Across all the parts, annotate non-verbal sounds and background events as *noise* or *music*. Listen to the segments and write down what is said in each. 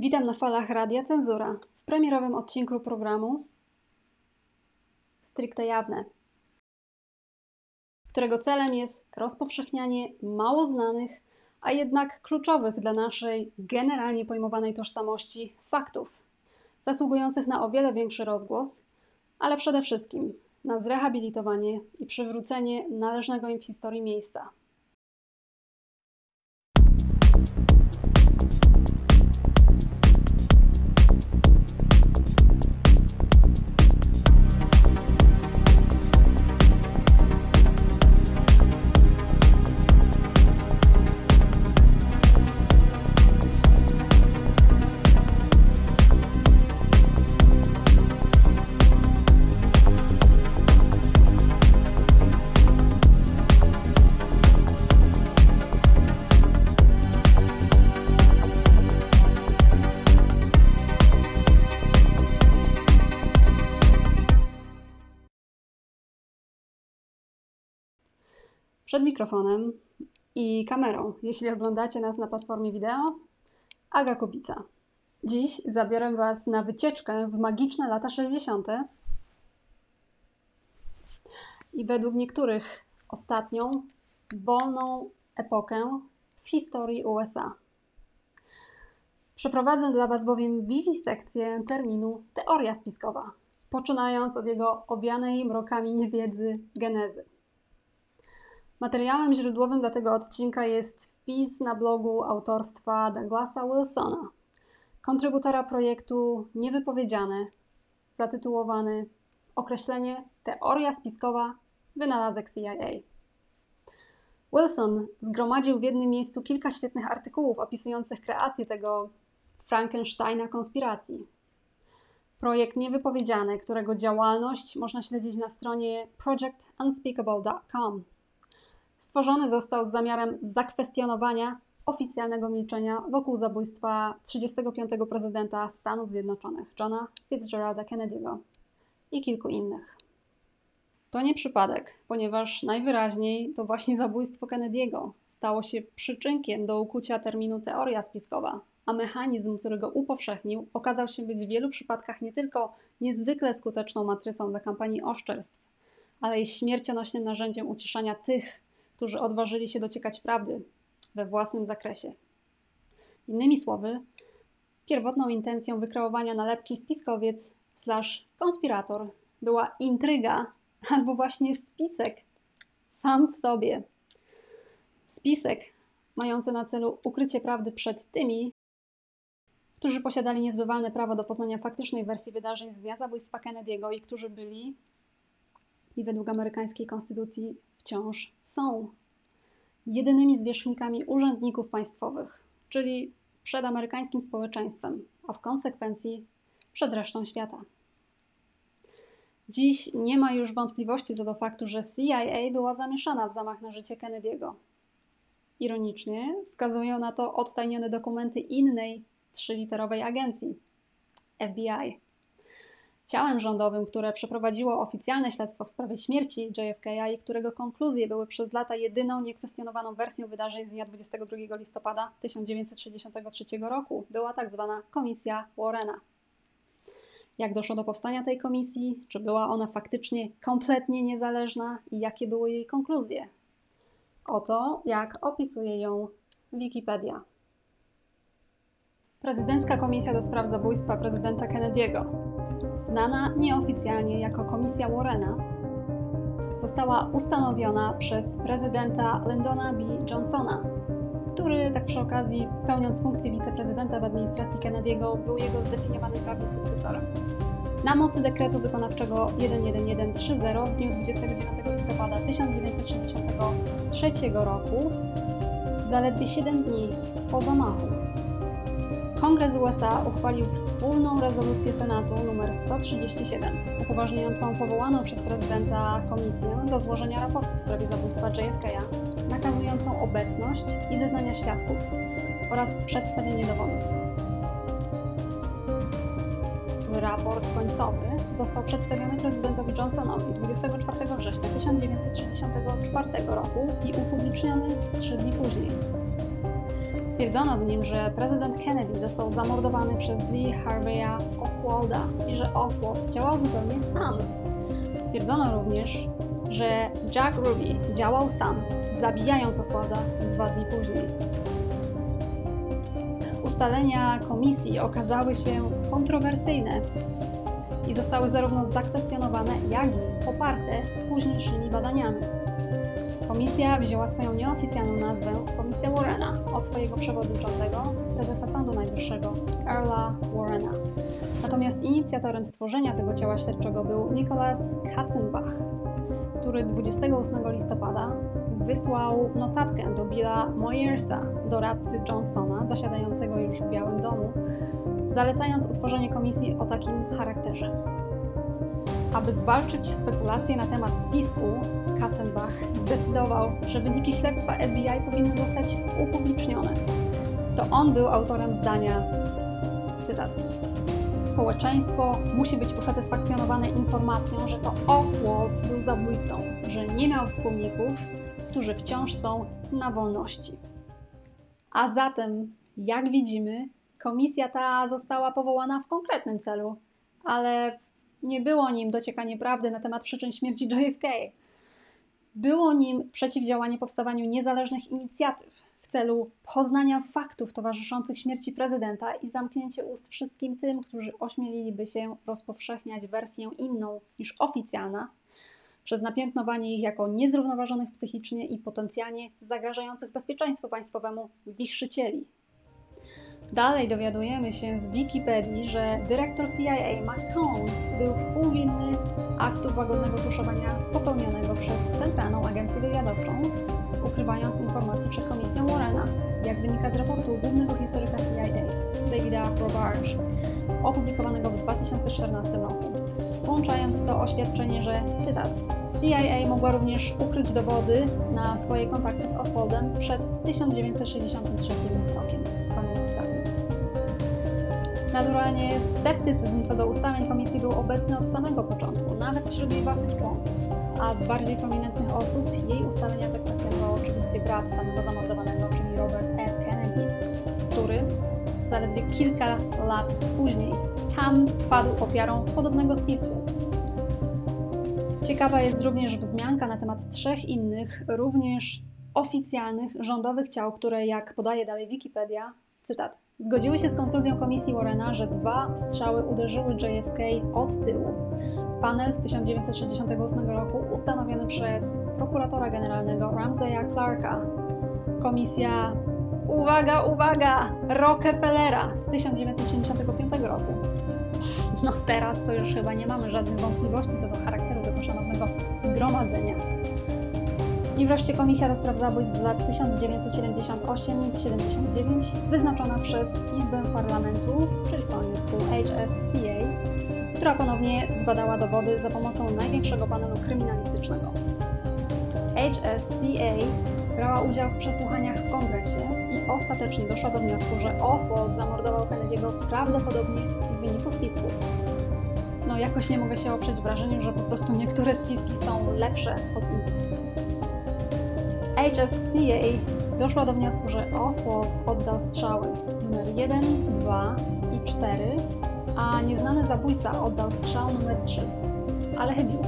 Witam na falach Radia Cenzura w premierowym odcinku programu Stricte Jawne, którego celem jest rozpowszechnianie mało znanych, a jednak kluczowych dla naszej generalnie pojmowanej tożsamości faktów, zasługujących na o wiele większy rozgłos, ale przede wszystkim na zrehabilitowanie i przywrócenie należnego im w historii miejsca. Przed mikrofonem i kamerą, jeśli oglądacie nas na platformie wideo, Aga Kubica. Dziś zabiorę Was na wycieczkę w magiczne lata 60. i według niektórych ostatnią wolną epokę w historii USA. Przeprowadzę dla Was bowiem wiwisekcję terminu teoria spiskowa, poczynając od jego owianej mrokami niewiedzy genezy. Materiałem źródłowym dla tego odcinka jest wpis na blogu autorstwa Douglasa Wilsona, kontrybutora projektu Niewypowiedziane, zatytułowany Określenie Teoria spiskowa wynalazek CIA. Wilson zgromadził w jednym miejscu kilka świetnych artykułów opisujących kreację tego Frankensteina konspiracji. Projekt Niewypowiedziany, którego działalność można śledzić na stronie projectunspeakable.com stworzony został z zamiarem zakwestionowania oficjalnego milczenia wokół zabójstwa 35. prezydenta Stanów Zjednoczonych, Johna Fitzgeralda Kennedy'ego i kilku innych. To nie przypadek, ponieważ najwyraźniej to właśnie zabójstwo Kennedy'ego stało się przyczynkiem do ukucia terminu teoria spiskowa, a mechanizm, który go upowszechnił, okazał się być w wielu przypadkach nie tylko niezwykle skuteczną matrycą dla kampanii oszczerstw, ale i śmiercionośnym narzędziem uciszania tych, którzy odważyli się dociekać prawdy we własnym zakresie. Innymi słowy, pierwotną intencją wykreowania nalepki spiskowiec slash konspirator była intryga albo właśnie spisek sam w sobie. Spisek mający na celu ukrycie prawdy przed tymi, którzy posiadali niezbywalne prawo do poznania faktycznej wersji wydarzeń z dnia zabójstwa Kennedy'ego i którzy byli, i według amerykańskiej konstytucji wciąż są jedynymi zwierzchnikami urzędników państwowych, czyli przed amerykańskim społeczeństwem, a w konsekwencji przed resztą świata. Dziś nie ma już wątpliwości co do faktu, że CIA była zamieszana w zamach na życie Kennedy'ego. Ironicznie wskazują na to odtajnione dokumenty innej trzyliterowej agencji FBI. Ciałem rządowym, które przeprowadziło oficjalne śledztwo w sprawie śmierci JFK i którego konkluzje były przez lata jedyną niekwestionowaną wersją wydarzeń z dnia 22 listopada 1963 roku, była tak zwana Komisja Warrena. Jak doszło do powstania tej komisji? Czy była ona faktycznie kompletnie niezależna i jakie były jej konkluzje? Oto jak opisuje ją Wikipedia. Prezydencka Komisja do Spraw Zabójstwa Prezydenta Kennedy'ego znana nieoficjalnie jako Komisja Warrena, została ustanowiona przez prezydenta Lyndona B. Johnsona, który, tak przy okazji, pełniąc funkcję wiceprezydenta w administracji Kennedy'ego, był jego zdefiniowanym prawnie sukcesorem. Na mocy dekretu wykonawczego 11130 w dniu 29 listopada 1963 roku, zaledwie 7 dni po zamachu, Kongres USA uchwalił wspólną rezolucję Senatu nr 137, upoważniającą powołaną przez prezydenta komisję do złożenia raportu w sprawie zabójstwa JFK'a, nakazującą obecność i zeznania świadków oraz przedstawienie dowodów. Raport końcowy został przedstawiony prezydentowi Johnsonowi 24 września 1964 roku i upubliczniony trzy dni później Stwierdzono w nim, że prezydent Kennedy został zamordowany przez Lee Harveya Oswalda i że Oswald działał zupełnie sam. Stwierdzono również, że Jack Ruby działał sam, zabijając Oswalda dwa dni później. Ustalenia komisji okazały się kontrowersyjne i zostały zarówno zakwestionowane, jak i poparte późniejszymi badaniami. Komisja wzięła swoją nieoficjalną nazwę Komisja Warrena od swojego przewodniczącego, prezesa Sądu Najwyższego, Earla Warrena. Natomiast inicjatorem stworzenia tego ciała śledczego był Nicholas Katzenbach, który 28 listopada wysłał notatkę do Billa Moyersa, doradcy Johnsona, zasiadającego już w Białym Domu, zalecając utworzenie komisji o takim charakterze. Aby zwalczyć spekulacje na temat spisku, Katzenbach zdecydował, że wyniki śledztwa FBI powinny zostać upublicznione. To on był autorem zdania, cytat, Społeczeństwo musi być usatysfakcjonowane informacją, że to Oswald był zabójcą, że nie miał wspólników, którzy wciąż są na wolności. A zatem, jak widzimy, komisja ta została powołana w konkretnym celu, ale nie było nim dociekanie prawdy na temat przyczyn śmierci *laughs* JFK. Było nim przeciwdziałanie powstawaniu niezależnych inicjatyw w celu poznania faktów towarzyszących śmierci prezydenta i zamknięcie ust wszystkim tym, którzy ośmieliliby się rozpowszechniać wersję inną niż oficjalna, przez napiętnowanie ich jako niezrównoważonych psychicznie i potencjalnie zagrażających bezpieczeństwu państwowemu wichrzycieli. Dalej dowiadujemy się z Wikipedii, że dyrektor CIA McCone był współwinny aktu łagodnego tuszowania popełnionego przez Centralną Agencję Wywiadowczą, ukrywając informacji przed komisją Warrena, jak wynika z raportu głównego historyka CIA, Davida Robarge, opublikowanego w 2014 roku, włączając w to oświadczenie, że, cytat, CIA mogła również ukryć dowody na swoje kontakty z Oswaldem przed 1963 rokiem. Naturalnie sceptycyzm co do ustaleń komisji był obecny od samego początku, nawet wśród jej własnych członków, a z bardziej prominentnych osób jej ustalenia zakwestionował oczywiście brat samego zamordowanego, czyli Robert F. Kennedy, który zaledwie kilka lat później sam padł ofiarą podobnego spisku. Ciekawa jest również wzmianka na temat trzech innych, również oficjalnych, rządowych ciał, które, jak podaje dalej Wikipedia, cytat, Zgodziły się z konkluzją komisji Warrena, że dwa strzały uderzyły JFK od tyłu. Panel z 1968 roku ustanowiony przez prokuratora generalnego Ramseya Clarka. Komisja, uwaga, uwaga, Rockefellera z 1975 roku. No teraz to już chyba nie mamy żadnych wątpliwości co do charakteru tego szanownego zgromadzenia. I wreszcie Komisja do Spraw Zabójstw z lat 1978-79 wyznaczona przez Izbę Parlamentu, czyli po angielsku HSCA, która ponownie zbadała dowody za pomocą największego panelu kryminalistycznego. HSCA brała udział w przesłuchaniach w kongresie i ostatecznie doszła do wniosku, że Oswald zamordował Kennedy'ego prawdopodobnie w wyniku spisku. No jakoś nie mogę się oprzeć wrażeniu, że po prostu niektóre spiski są lepsze od innych. HSCA doszła do wniosku, że Oswald oddał strzały numer 1, 2 i 4, a nieznany zabójca oddał strzał numer 3, ale chybił.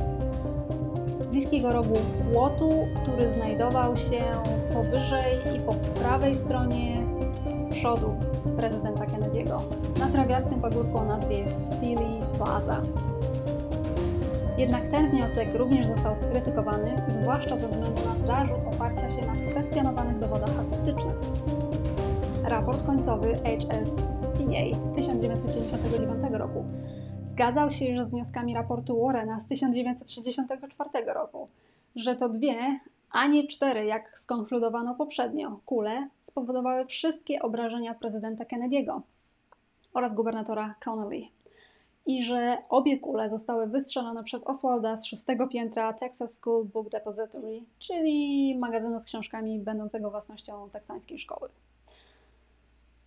Z bliskiego rogu płotu, który znajdował się powyżej i po prawej stronie z przodu prezydenta Kennedy'ego, na trawiastym pagórku o nazwie Philly Plaza. Jednak ten wniosek również został skrytykowany, zwłaszcza ze względu na zarzut oparcia się na kwestionowanych dowodach akustycznych. Raport końcowy HSCA z 1979 roku zgadzał się już z wnioskami raportu Warrena z 1964 roku, że to dwie, a nie cztery, jak skonkludowano poprzednio, kule spowodowały wszystkie obrażenia prezydenta Kennedy'ego oraz gubernatora Connolly i że obie kule zostały wystrzelone przez Oswalda z szóstego piętra Texas School Book Depository, czyli magazynu z książkami będącego własnością teksańskiej szkoły.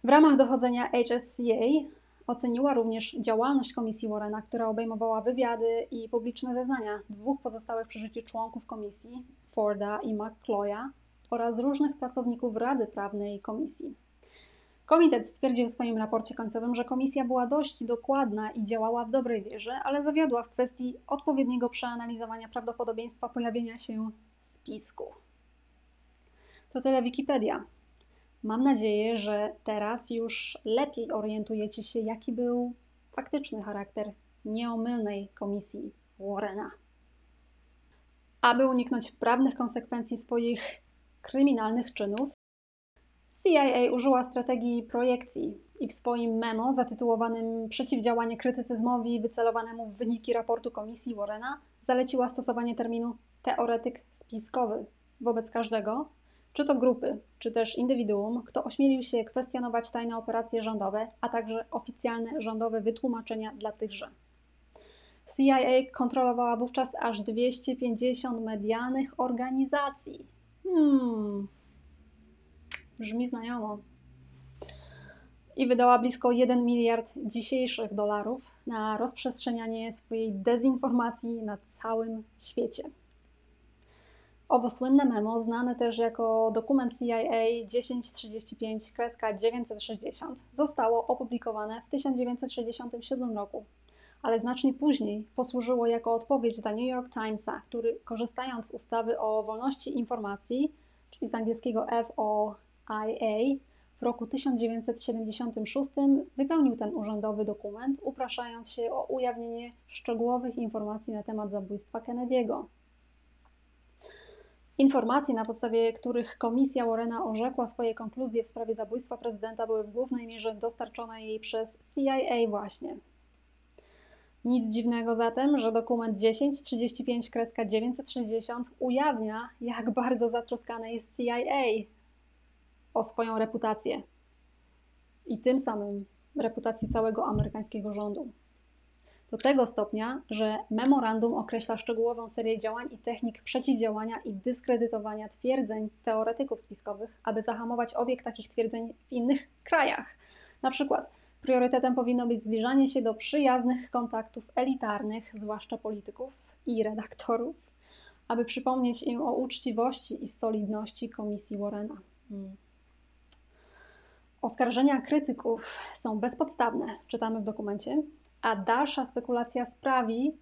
W ramach dochodzenia HSCA oceniła również działalność komisji Warrena, która obejmowała wywiady i publiczne zeznania dwóch pozostałych przy życiu członków komisji, Forda i McCloya, oraz różnych pracowników Rady Prawnej Komisji. Komitet stwierdził w swoim raporcie końcowym, że komisja była dość dokładna i działała w dobrej wierze, ale zawiodła w kwestii odpowiedniego przeanalizowania prawdopodobieństwa pojawienia się spisku. To tyle Wikipedia. Mam nadzieję, że teraz już lepiej orientujecie się, jaki był faktyczny charakter nieomylnej komisji Warrena. Aby uniknąć prawnych konsekwencji swoich kryminalnych czynów, CIA użyła strategii projekcji i w swoim memo zatytułowanym Przeciwdziałanie krytycyzmowi wycelowanemu w wyniki raportu komisji Warrena zaleciła stosowanie terminu teoretyk spiskowy wobec każdego, czy to grupy, czy też indywiduum, kto ośmielił się kwestionować tajne operacje rządowe, a także oficjalne rządowe wytłumaczenia dla tychże. CIA kontrolowała wówczas aż 250 medialnych organizacji. Hmm, brzmi znajomo. I wydała blisko 1 miliard dzisiejszych dolarów na rozprzestrzenianie swojej dezinformacji na całym świecie. Owo słynne memo, znane też jako dokument CIA 1035-960, zostało opublikowane w 1967 roku, ale znacznie później posłużyło jako odpowiedź dla New York Timesa, który korzystając z ustawy o wolności informacji, czyli z angielskiego FOIA, w roku 1976 wypełnił ten urzędowy dokument, upraszając się o ujawnienie szczegółowych informacji na temat zabójstwa Kennedy'ego. Informacje, na podstawie których komisja Warrena orzekła swoje konkluzje w sprawie zabójstwa prezydenta, były w głównej mierze dostarczone jej przez CIA właśnie. Nic dziwnego zatem, że dokument 1035-960 ujawnia, jak bardzo zatroskane jest CIA o swoją reputację i tym samym reputację całego amerykańskiego rządu. Do tego stopnia, że memorandum określa szczegółową serię działań i technik przeciwdziałania i dyskredytowania twierdzeń teoretyków spiskowych, aby zahamować obieg takich twierdzeń w innych krajach. Na przykład priorytetem powinno być zbliżanie się do przyjaznych kontaktów elitarnych, zwłaszcza polityków i redaktorów, aby przypomnieć im o uczciwości i solidności komisji Warrena. Hmm. Oskarżenia krytyków są bezpodstawne, czytamy w dokumencie, a dalsza spekulacja sprawi,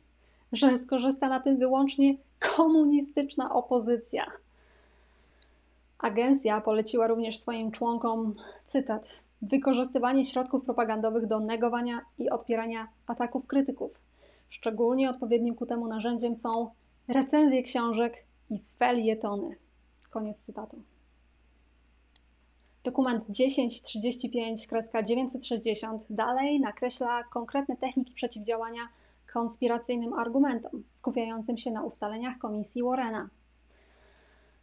że skorzysta na tym wyłącznie komunistyczna opozycja. Agencja poleciła również swoim członkom, cytat, wykorzystywanie środków propagandowych do negowania i odpierania ataków krytyków. Szczególnie odpowiednim ku temu narzędziem są recenzje książek i felietony. Koniec cytatu. Dokument 1035-960 dalej nakreśla konkretne techniki przeciwdziałania konspiracyjnym argumentom, skupiającym się na ustaleniach komisji Warrena.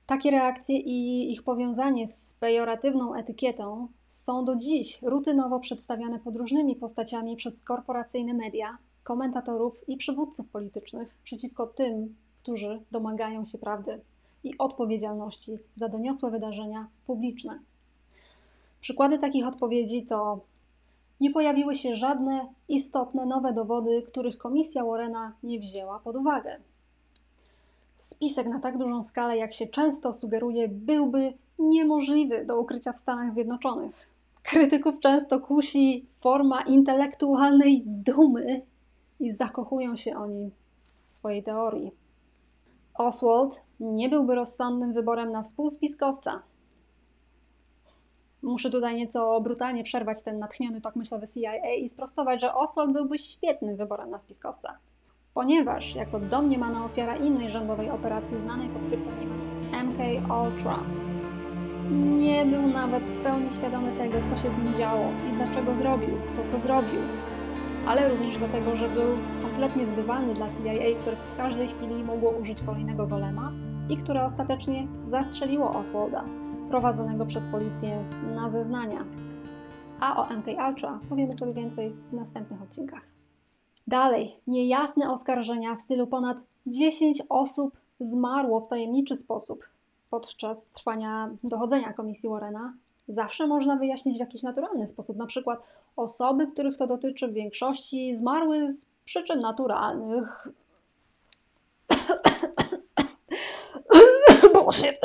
Takie reakcje i ich powiązanie z pejoratywną etykietą są do dziś rutynowo przedstawiane pod różnymi postaciami przez korporacyjne media, komentatorów i przywódców politycznych przeciwko tym, którzy domagają się prawdy i odpowiedzialności za doniosłe wydarzenia publiczne. Przykłady takich odpowiedzi to nie pojawiły się żadne istotne nowe dowody, których komisja Warrena nie wzięła pod uwagę. Spisek na tak dużą skalę, jak się często sugeruje, byłby niemożliwy do ukrycia w Stanach Zjednoczonych. Krytyków często kusi forma intelektualnej dumy i zakochują się oni w swojej teorii. Oswald nie byłby rozsądnym wyborem na współspiskowca, Muszę tutaj nieco brutalnie przerwać ten natchniony tok myślowy CIA i sprostować, że Oswald byłby świetnym wyborem na spiskowca. Ponieważ jako domniemana ofiara innej rządowej operacji znanej pod kryptonimem MK Ultra, nie był nawet w pełni świadomy tego, co się z nim działo i dlaczego zrobił to, co zrobił. Ale również dlatego, że był kompletnie zbywalny dla CIA, które w każdej chwili mogło użyć kolejnego golema i które ostatecznie zastrzeliło Oswalda, prowadzonego przez policję na zeznania. A o MK Ultra powiemy sobie więcej w następnych odcinkach. Dalej, niejasne oskarżenia w stylu ponad 10 osób zmarło w tajemniczy sposób podczas trwania dochodzenia komisji Warrena. Zawsze można wyjaśnić w jakiś naturalny sposób. Na przykład osoby, których to dotyczy w większości, zmarły z przyczyn naturalnych. *coughs* Bullshit.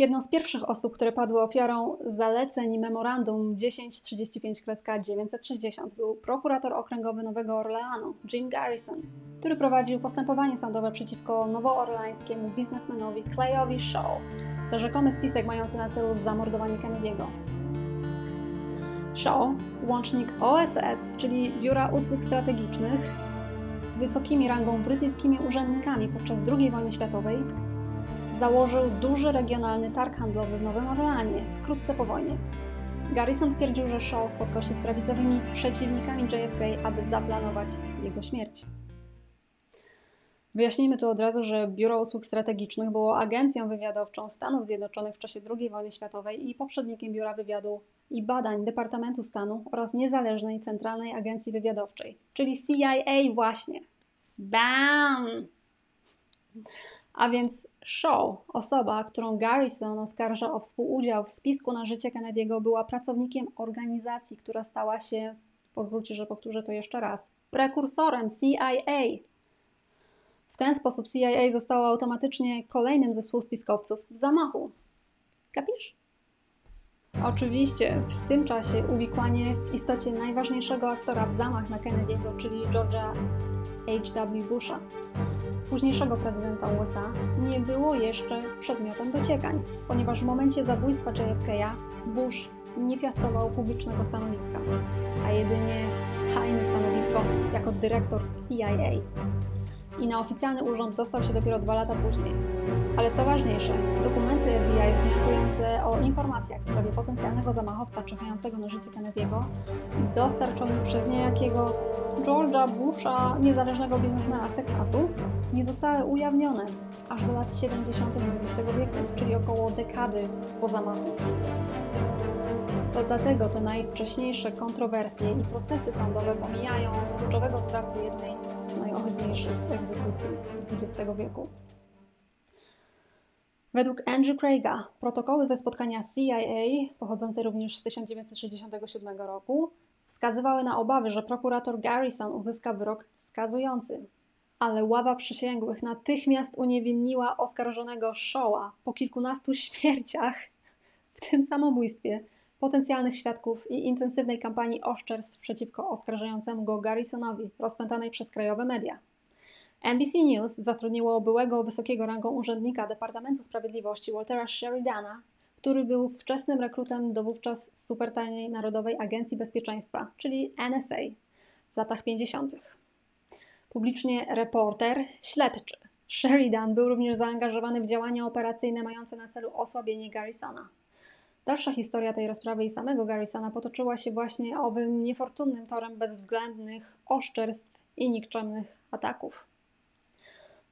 Jedną z pierwszych osób, które padły ofiarą zaleceń Memorandum 1035-960 był prokurator okręgowy Nowego Orleanu, Jim Garrison, który prowadził postępowanie sądowe przeciwko nowoorleańskiemu biznesmenowi Clayowi Shaw za rzekomy spisek mający na celu zamordowanie Kennedy'ego. Shaw, łącznik OSS, czyli Biura Usług Strategicznych, z wysokimi rangą brytyjskimi urzędnikami podczas II wojny światowej, założył duży regionalny targ handlowy w Nowym Orleanie wkrótce po wojnie. Garrison twierdził, że Shaw spotkał się z prawicowymi przeciwnikami JFK, aby zaplanować jego śmierć. Wyjaśnijmy tu od razu, że Biuro Usług Strategicznych było agencją wywiadowczą Stanów Zjednoczonych w czasie II wojny światowej i poprzednikiem Biura Wywiadu i Badań Departamentu Stanu oraz niezależnej Centralnej Agencji Wywiadowczej, czyli CIA właśnie. BAM! A więc Shaw, osoba, którą Garrison oskarża o współudział w spisku na życie Kennedy'ego, była pracownikiem organizacji, która stała się, pozwólcie, że powtórzę to jeszcze raz, prekursorem CIA. W ten sposób CIA została automatycznie kolejnym ze współspiskowców w zamachu. Kapisz? Oczywiście w tym czasie uwikłanie w istocie najważniejszego aktora w zamach na Kennedy'ego, czyli George'a H.W. Busha, późniejszego prezydenta USA, nie było jeszcze przedmiotem dociekań, ponieważ w momencie zabójstwa JFK'a Bush nie piastował publicznego stanowiska, a jedynie tajne stanowisko jako dyrektor CIA i na oficjalny urząd dostał się dopiero dwa lata później. Ale co ważniejsze, dokumenty FBI wzmiankujące o informacjach w sprawie potencjalnego zamachowca czekającego na życie Kennedy'ego, dostarczonych przez niejakiego George'a Busha, niezależnego biznesmena z Teksasu, nie zostały ujawnione aż do lat 70. XX wieku, czyli około dekady po zamachu. To dlatego te najwcześniejsze kontrowersje i procesy sądowe pomijają kluczowego sprawcę jednej z najohydniejszych egzekucji XX wieku. Według Andrew Craiga protokoły ze spotkania CIA, pochodzące również z 1967 roku, wskazywały na obawy, że prokurator Garrison uzyska wyrok skazujący. Ale ława przysięgłych natychmiast uniewinniła oskarżonego Shawa po kilkunastu śmierciach, w tym samobójstwie, potencjalnych świadków i intensywnej kampanii oszczerstw przeciwko oskarżającemu go Garrisonowi, rozpętanej przez krajowe media. NBC News zatrudniło byłego wysokiego rangą urzędnika Departamentu Sprawiedliwości Waltera Sheridana, który był wczesnym rekrutem do wówczas supertajnej Narodowej Agencji Bezpieczeństwa, czyli NSA, w latach 50. Publicznie reporter, śledczy. Sheridan był również zaangażowany w działania operacyjne mające na celu osłabienie Garrisona. Dalsza historia tej rozprawy i samego Garrisona potoczyła się właśnie owym niefortunnym torem bezwzględnych oszczerstw i nikczemnych ataków.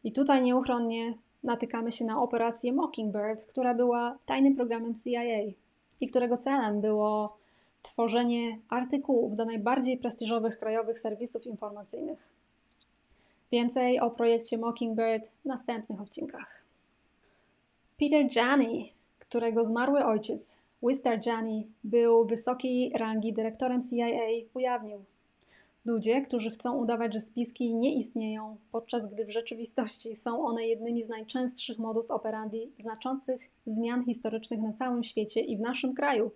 I tutaj nieuchronnie natykamy się na operację Mockingbird, która była tajnym programem CIA i którego celem było tworzenie artykułów do najbardziej prestiżowych krajowych serwisów informacyjnych. Więcej o projekcie Mockingbird w następnych odcinkach. Peter Janney, którego zmarły ojciec, Wister Janney, był wysokiej rangi dyrektorem CIA, ujawnił, Ludzie, którzy chcą udawać, że spiski nie istnieją, podczas gdy w rzeczywistości są one jednymi z najczęstszych modus operandi znaczących zmian historycznych na całym świecie i w naszym kraju,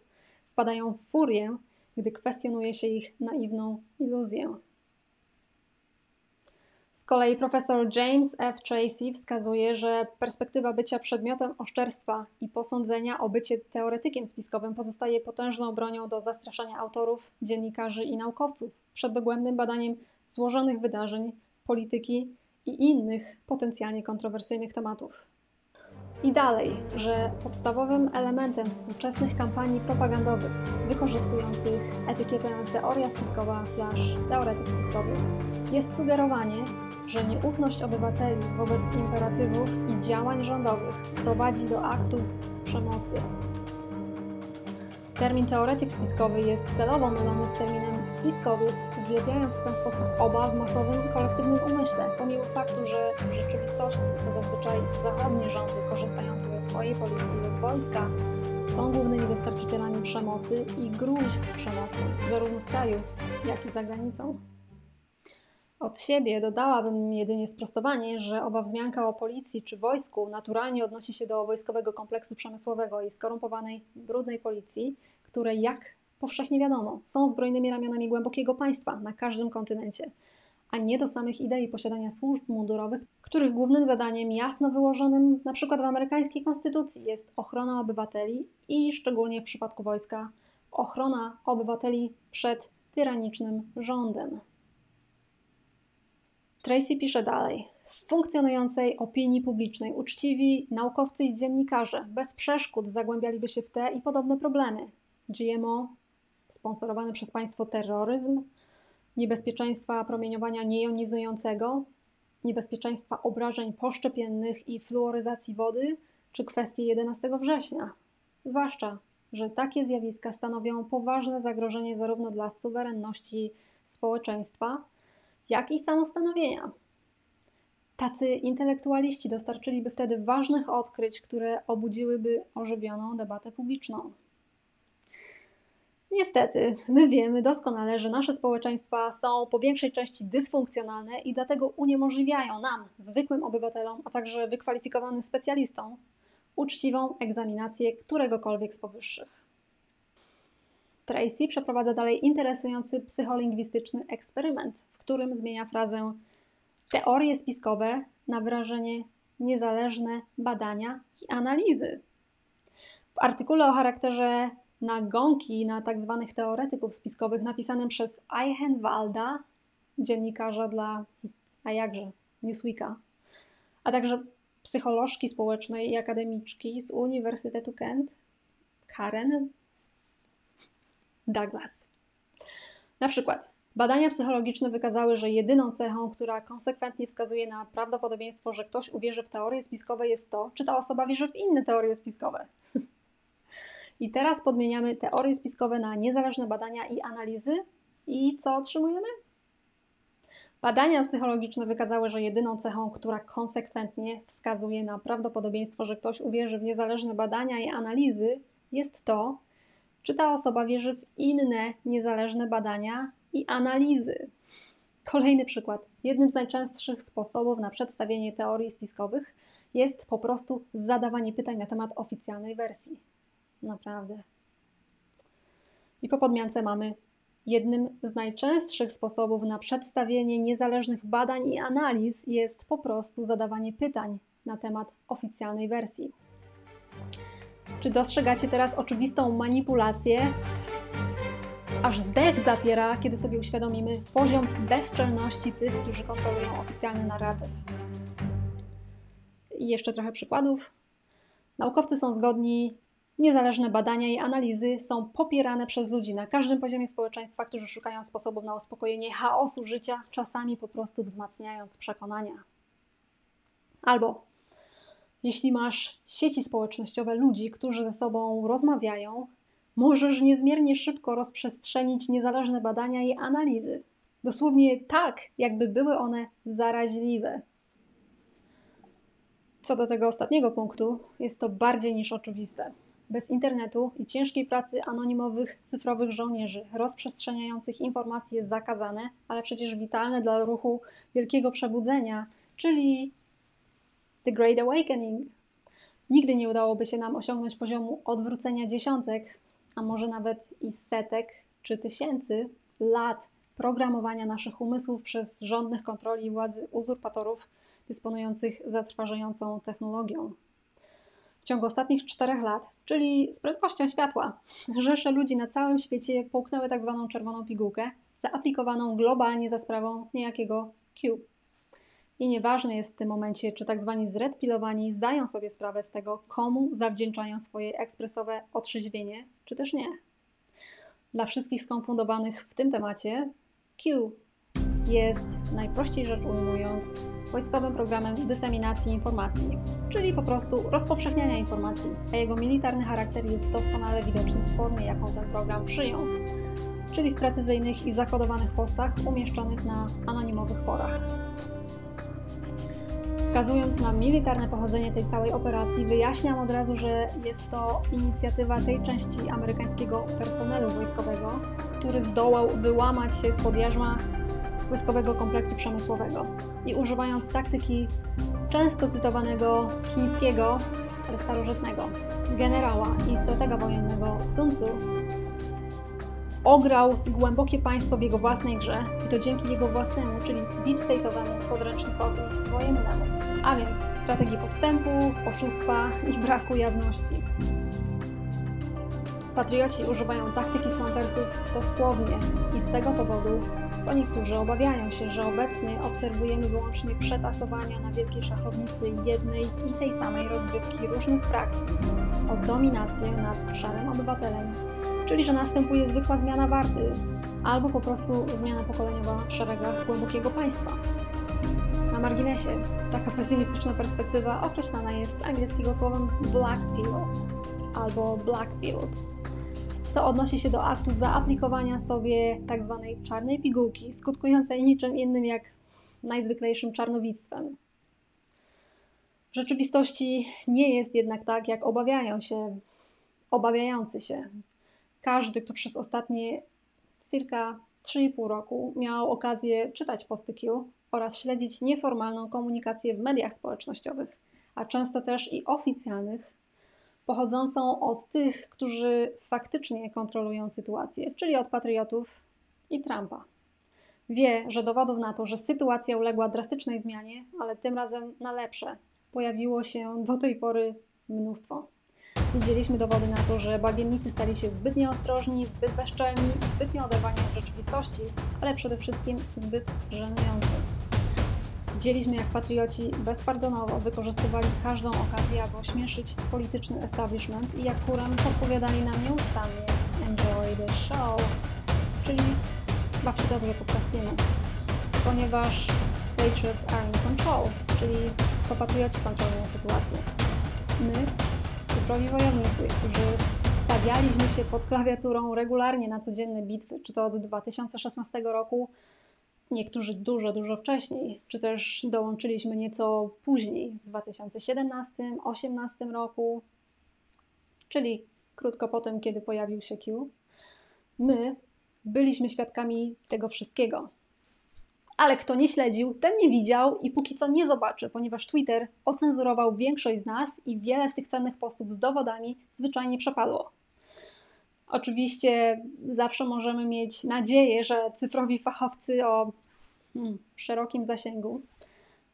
wpadają w furię, gdy kwestionuje się ich naiwną iluzję. Z kolei profesor James F. Tracy wskazuje, że perspektywa bycia przedmiotem oszczerstwa i posądzenia o bycie teoretykiem spiskowym pozostaje potężną bronią do zastraszania autorów, dziennikarzy i naukowców przed dogłębnym badaniem złożonych wydarzeń, polityki i innych potencjalnie kontrowersyjnych tematów. I dalej, że podstawowym elementem współczesnych kampanii propagandowych wykorzystujących etykietę teoria spiskowa slash teoretyk spiskowy jest sugerowanie, że nieufność obywateli wobec imperatywów i działań rządowych prowadzi do aktów przemocy. Termin teoretyk spiskowy jest celowo mylony z terminem spiskowiec, zlepiając w ten sposób oba w masowym, kolektywnym umyśle, pomimo faktu, że w rzeczywistości to zazwyczaj zachodnie rządy korzystające ze swojej policji lub wojska są głównymi dostarczycielami przemocy i gruźb przemocy, zarówno w kraju, jak i za granicą. Od siebie dodałabym jedynie sprostowanie, że owa wzmianka o policji czy wojsku naturalnie odnosi się do wojskowego kompleksu przemysłowego i skorumpowanej, brudnej policji, które, jak powszechnie wiadomo, są zbrojnymi ramionami głębokiego państwa na każdym kontynencie, a nie do samych idei posiadania służb mundurowych, których głównym zadaniem jasno wyłożonym np. w amerykańskiej konstytucji jest ochrona obywateli i szczególnie w przypadku wojska ochrona obywateli przed tyranicznym rządem. Tracy pisze dalej. W funkcjonującej opinii publicznej uczciwi naukowcy i dziennikarze bez przeszkód zagłębialiby się w te i podobne problemy. GMO, sponsorowany przez państwo terroryzm, niebezpieczeństwa promieniowania niejonizującego, niebezpieczeństwa obrażeń poszczepiennych i fluoryzacji wody, czy kwestie 11 września. Zwłaszcza, że takie zjawiska stanowią poważne zagrożenie zarówno dla suwerenności społeczeństwa, jak i samostanowienia. Tacy intelektualiści dostarczyliby wtedy ważnych odkryć, które obudziłyby ożywioną debatę publiczną. Niestety, my wiemy doskonale, że nasze społeczeństwa są po większej części dysfunkcjonalne i dlatego uniemożliwiają nam, zwykłym obywatelom, a także wykwalifikowanym specjalistom, uczciwą egzaminację któregokolwiek z powyższych. Tracy przeprowadza dalej interesujący psycholingwistyczny eksperyment, w którym zmienia frazę teorie spiskowe na wyrażenie niezależne badania i analizy. W artykule o charakterze nagonki na tzw. Tak teoretyków spiskowych napisanym przez Eichenwalda, dziennikarza dla, a jakże, Newsweeka, a także psycholożki społecznej i akademiczki z Uniwersytetu Kent, Karen Douglas. Na przykład, badania psychologiczne wykazały, że jedyną cechą, która konsekwentnie wskazuje na prawdopodobieństwo, że ktoś uwierzy w teorie spiskowe, jest to, czy ta osoba wierzy w inne teorie spiskowe. I teraz podmieniamy teorie spiskowe na niezależne badania i analizy. I co otrzymujemy? Badania psychologiczne wykazały, że jedyną cechą, która konsekwentnie wskazuje na prawdopodobieństwo, że ktoś uwierzy w niezależne badania i analizy, jest to, czy ta osoba wierzy w inne niezależne badania i analizy. Kolejny przykład. Jednym z najczęstszych sposobów na przedstawienie teorii spiskowych jest po prostu zadawanie pytań na temat oficjalnej wersji. Naprawdę. I po podmiance mamy jednym z najczęstszych sposobów na przedstawienie niezależnych badań i analiz jest po prostu zadawanie pytań na temat oficjalnej wersji. Czy dostrzegacie teraz oczywistą manipulację? Aż dech zapiera, kiedy sobie uświadomimy poziom bezczelności tych, którzy kontrolują oficjalny narratyw. I jeszcze trochę przykładów. Naukowcy są zgodni, Niezależne badania i analizy są popierane przez ludzi na każdym poziomie społeczeństwa, którzy szukają sposobów na uspokojenie chaosu życia, czasami po prostu wzmacniając przekonania. Albo jeśli masz sieci społecznościowe ludzi, którzy ze sobą rozmawiają, możesz niezmiernie szybko rozprzestrzenić niezależne badania i analizy. Dosłownie tak, jakby były one zaraźliwe. Co do tego ostatniego punktu, jest to bardziej niż oczywiste. Bez internetu i ciężkiej pracy anonimowych, cyfrowych żołnierzy rozprzestrzeniających informacje zakazane, ale przecież witalne dla ruchu Wielkiego Przebudzenia, czyli The Great Awakening. Nigdy nie udałoby się nam osiągnąć poziomu odwrócenia dziesiątek, a może nawet i setek czy tysięcy lat programowania naszych umysłów przez rządnych kontroli władzy uzurpatorów dysponujących zatrważającą technologią. W ciągu ostatnich czterech lat, czyli z prędkością światła, *laughs* rzesze ludzi na całym świecie połknęły tak zwaną czerwoną pigułkę, zaaplikowaną globalnie za sprawą niejakiego Q. I nieważne jest w tym momencie, czy tak zwani zredpilowani zdają sobie sprawę z tego, komu zawdzięczają swoje ekspresowe otrzeźwienie, czy też nie. Dla wszystkich skonfundowanych w tym temacie, Q jest, najprościej rzecz ujmując, wojskowym programem dyseminacji informacji, czyli po prostu rozpowszechniania informacji, a jego militarny charakter jest doskonale widoczny w formie, jaką ten program przyjął, czyli w precyzyjnych i zakodowanych postach umieszczonych na anonimowych forach. Wskazując na militarne pochodzenie tej całej operacji, wyjaśniam od razu, że jest to inicjatywa tej części amerykańskiego personelu wojskowego, który zdołał wyłamać się spod jarzma wojskowego kompleksu przemysłowego. I używając taktyki często cytowanego chińskiego, ale starożytnego generała i stratega wojennego Sun Tzu, ograł głębokie państwo w jego własnej grze i to dzięki jego własnemu, czyli deep state'owemu podręcznikowi wojennemu, a więc strategii podstępu, oszustwa i braku jawności. Patrioci używają taktyki swampersów dosłownie i z tego powodu, co niektórzy obawiają się, że obecnie obserwujemy wyłącznie przetasowania na wielkiej szachownicy jednej i tej samej rozgrywki różnych frakcji o dominację nad szarym obywatelem, czyli że następuje zwykła zmiana warty albo po prostu zmiana pokoleniowa w szeregach głębokiego państwa. Na marginesie, taka pesymistyczna perspektywa określana jest z angielskiego słowem black pill albo black pilled co odnosi się do aktu zaaplikowania sobie tak zwanej czarnej pigułki, skutkującej niczym innym jak najzwyklejszym czarnowictwem. W rzeczywistości nie jest jednak tak, jak obawiają się obawiający się. Każdy, kto przez ostatnie circa 3,5 roku miał okazję czytać posty Q oraz śledzić nieformalną komunikację w mediach społecznościowych, a często też i oficjalnych, pochodzącą od tych, którzy faktycznie kontrolują sytuację, czyli od patriotów i Trumpa. Wie, że dowodów na to, że sytuacja uległa drastycznej zmianie, ale tym razem na lepsze, pojawiło się do tej pory mnóstwo. Widzieliśmy dowody na to, że bagiennicy stali się zbyt nieostrożni, zbyt bezczelni, zbytnio oderwani od rzeczywistości, ale przede wszystkim zbyt żenujący. Widzieliśmy, jak patrioci bezpardonowo wykorzystywali każdą okazję, aby ośmieszyć polityczny establishment i jak kurem podpowiadali nam nieustannie enjoy the show, czyli baw się dobrze podczas filmu, ponieważ patriots are in control, czyli to patrioci kontrolują sytuację. My, cyfrowi wojownicy, którzy stawialiśmy się pod klawiaturą regularnie na codzienne bitwy, czy to od 2016 roku, niektórzy dużo, dużo wcześniej, czy też dołączyliśmy nieco później, w 2017-2018 roku, czyli krótko po tym, kiedy pojawił się Q, my byliśmy świadkami tego wszystkiego. Ale kto nie śledził, ten nie widział i póki co nie zobaczy, ponieważ Twitter ocenzurował większość z nas i wiele z tych cennych postów z dowodami zwyczajnie przepadło. Oczywiście zawsze możemy mieć nadzieję, że cyfrowi fachowcy o hmm, szerokim zasięgu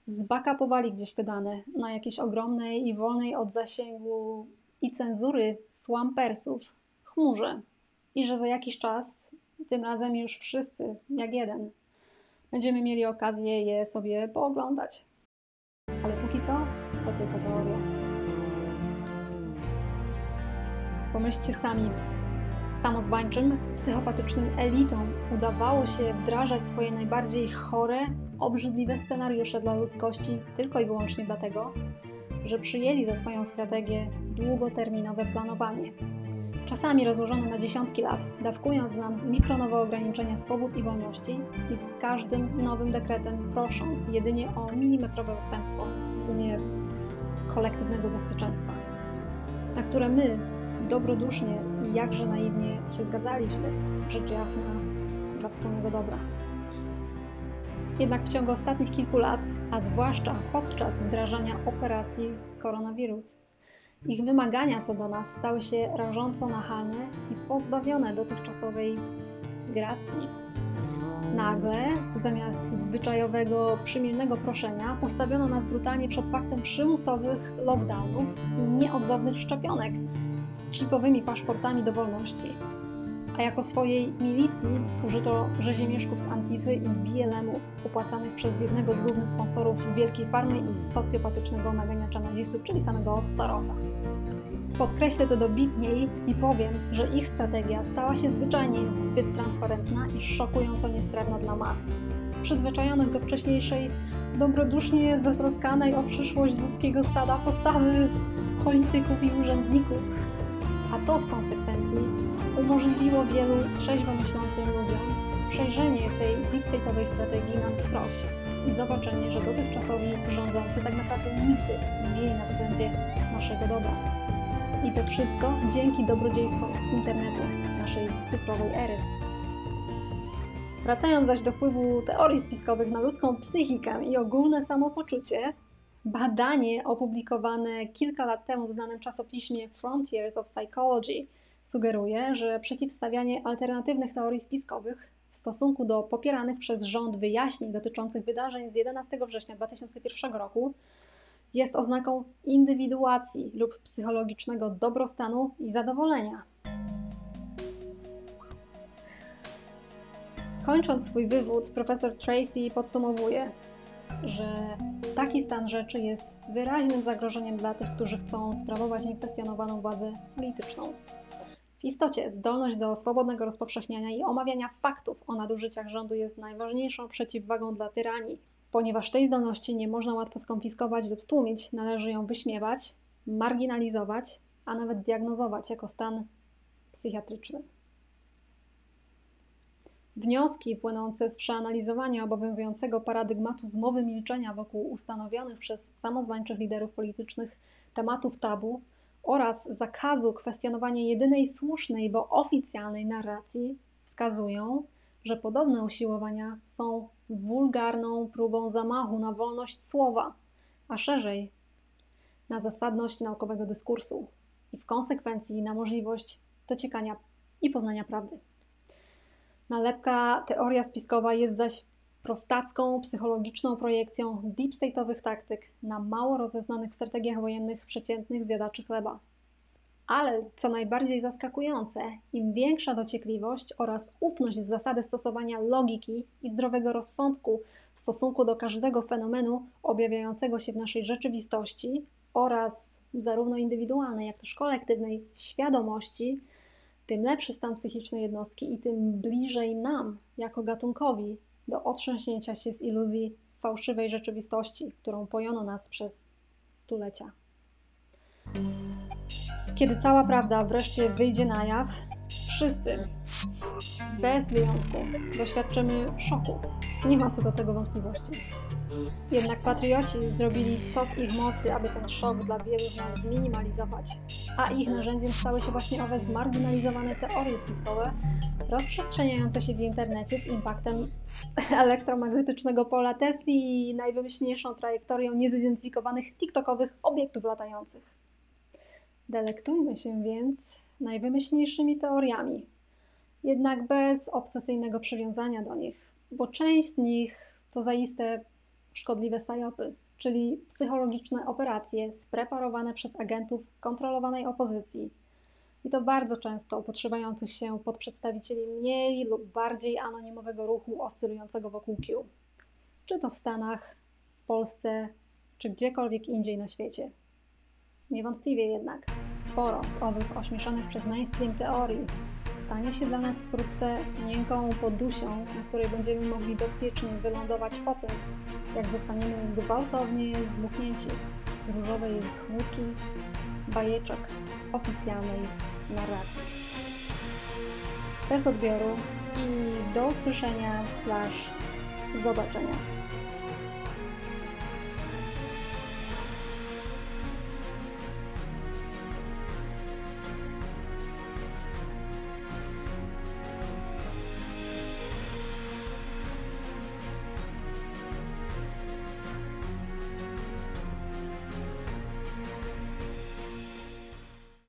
zbakapowali gdzieś te dane na jakiejś ogromnej i wolnej od zasięgu i cenzury swampersów chmurze i że za jakiś czas, tym razem już wszyscy, jak jeden, będziemy mieli okazję je sobie pooglądać. Ale póki co, to tylko teoria. Pomyślcie sami, samozwańczym, psychopatycznym elitom udawało się wdrażać swoje najbardziej chore, obrzydliwe scenariusze dla ludzkości tylko i wyłącznie dlatego, że przyjęli za swoją strategię długoterminowe planowanie. Czasami rozłożone na dziesiątki lat, dawkując nam mikronowe ograniczenia swobód i wolności i z każdym nowym dekretem prosząc jedynie o milimetrowe ustępstwo w imię kolektywnego bezpieczeństwa, na które my dobrodusznie i jakże naiwnie się zgadzaliśmy, rzecz jasna, dla wspólnego dobra. Jednak w ciągu ostatnich kilku lat, a zwłaszcza podczas wdrażania operacji koronawirus, ich wymagania co do nas stały się rażąco nachalne i pozbawione dotychczasowej gracji. Nagle, zamiast zwyczajowego, przymilnego proszenia, postawiono nas brutalnie przed faktem przymusowych lockdownów i nieodzownych szczepionek, z chipowymi paszportami do wolności. A jako swojej milicji użyto rzeziemieszków z Antify i BLM-u, opłacanych przez jednego z głównych sponsorów wielkiej farmy i socjopatycznego naganiacza nazistów, czyli samego Sorosa. Podkreślę to dobitniej i powiem, że ich strategia stała się zwyczajnie zbyt transparentna i szokująco niestrawna dla mas. Przyzwyczajonych do wcześniejszej, dobrodusznie zatroskanej o przyszłość ludzkiego stada postawy polityków i urzędników, a to w konsekwencji umożliwiło wielu trzeźwo myślącym ludziom przejrzenie tej deep state'owej strategii na wskroś i zobaczenie, że dotychczasowi rządzący tak naprawdę nigdy nie mieli na względzie naszego dobra. I to wszystko dzięki dobrodziejstwom internetu, naszej cyfrowej ery. Wracając zaś do wpływu teorii spiskowych na ludzką psychikę i ogólne samopoczucie, badanie opublikowane kilka lat temu w znanym czasopiśmie Frontiers of Psychology sugeruje, że przeciwstawianie alternatywnych teorii spiskowych w stosunku do popieranych przez rząd wyjaśnień dotyczących wydarzeń z 11 września 2001 roku jest oznaką indywiduacji lub psychologicznego dobrostanu i zadowolenia. Kończąc swój wywód, profesor Tracy podsumowuje, że taki stan rzeczy jest wyraźnym zagrożeniem dla tych, którzy chcą sprawować niekwestionowaną władzę polityczną. W istocie zdolność do swobodnego rozpowszechniania i omawiania faktów o nadużyciach rządu jest najważniejszą przeciwwagą dla tyranii. Ponieważ tej zdolności nie można łatwo skonfiskować lub stłumić, należy ją wyśmiewać, marginalizować, a nawet diagnozować jako stan psychiatryczny. Wnioski płynące z przeanalizowania obowiązującego paradygmatu zmowy milczenia wokół ustanowionych przez samozwańczych liderów politycznych tematów tabu oraz zakazu kwestionowania jedynej słusznej, bo oficjalnej narracji wskazują, że podobne usiłowania są wulgarną próbą zamachu na wolność słowa, a szerzej na zasadność naukowego dyskursu i w konsekwencji na możliwość dociekania i poznania prawdy. Nalepka teoria spiskowa jest zaś prostacką, psychologiczną projekcją deep state'owych taktyk na mało rozeznanych w strategiach wojennych przeciętnych zjadaczy chleba. Ale co najbardziej zaskakujące, im większa dociekliwość oraz ufność z zasady stosowania logiki i zdrowego rozsądku w stosunku do każdego fenomenu objawiającego się w naszej rzeczywistości oraz zarówno indywidualnej, jak też kolektywnej świadomości, tym lepszy stan psychiczny jednostki i tym bliżej nam, jako gatunkowi, do otrząśnięcia się z iluzji fałszywej rzeczywistości, którą pojono nas przez stulecia. Kiedy cała prawda wreszcie wyjdzie na jaw, wszyscy, bez wyjątku, doświadczymy szoku. Nie ma co do tego wątpliwości. Jednak patrioci zrobili co w ich mocy, aby ten szok dla wielu z nas zminimalizować, a ich narzędziem stały się właśnie owe zmarginalizowane teorie spiskowe, rozprzestrzeniające się w internecie z impaktem *laughs* elektromagnetycznego pola Tesli i najwymyślniejszą trajektorią niezidentyfikowanych TikTokowych obiektów latających. Delektujmy się więc najwymyślniejszymi teoriami, jednak bez obsesyjnego przywiązania do nich, bo część z nich to zaiste szkodliwe sajopy, czyli psychologiczne operacje spreparowane przez agentów kontrolowanej opozycji. I to bardzo często podszywających się pod przedstawicieli mniej lub bardziej anonimowego ruchu oscylującego wokół Q. Czy to w Stanach, w Polsce, czy gdziekolwiek indziej na świecie. Niewątpliwie jednak sporo z owych ośmieszonych przez mainstream teorii stanie się dla nas wkrótce miękką podusią, na której będziemy mogli bezpiecznie wylądować po tym, jak zostaniemy gwałtownie zdmuchnięci z różowej chmurki bajeczek oficjalnej narracji. Bez odbioru i do usłyszenia slash zobaczenia.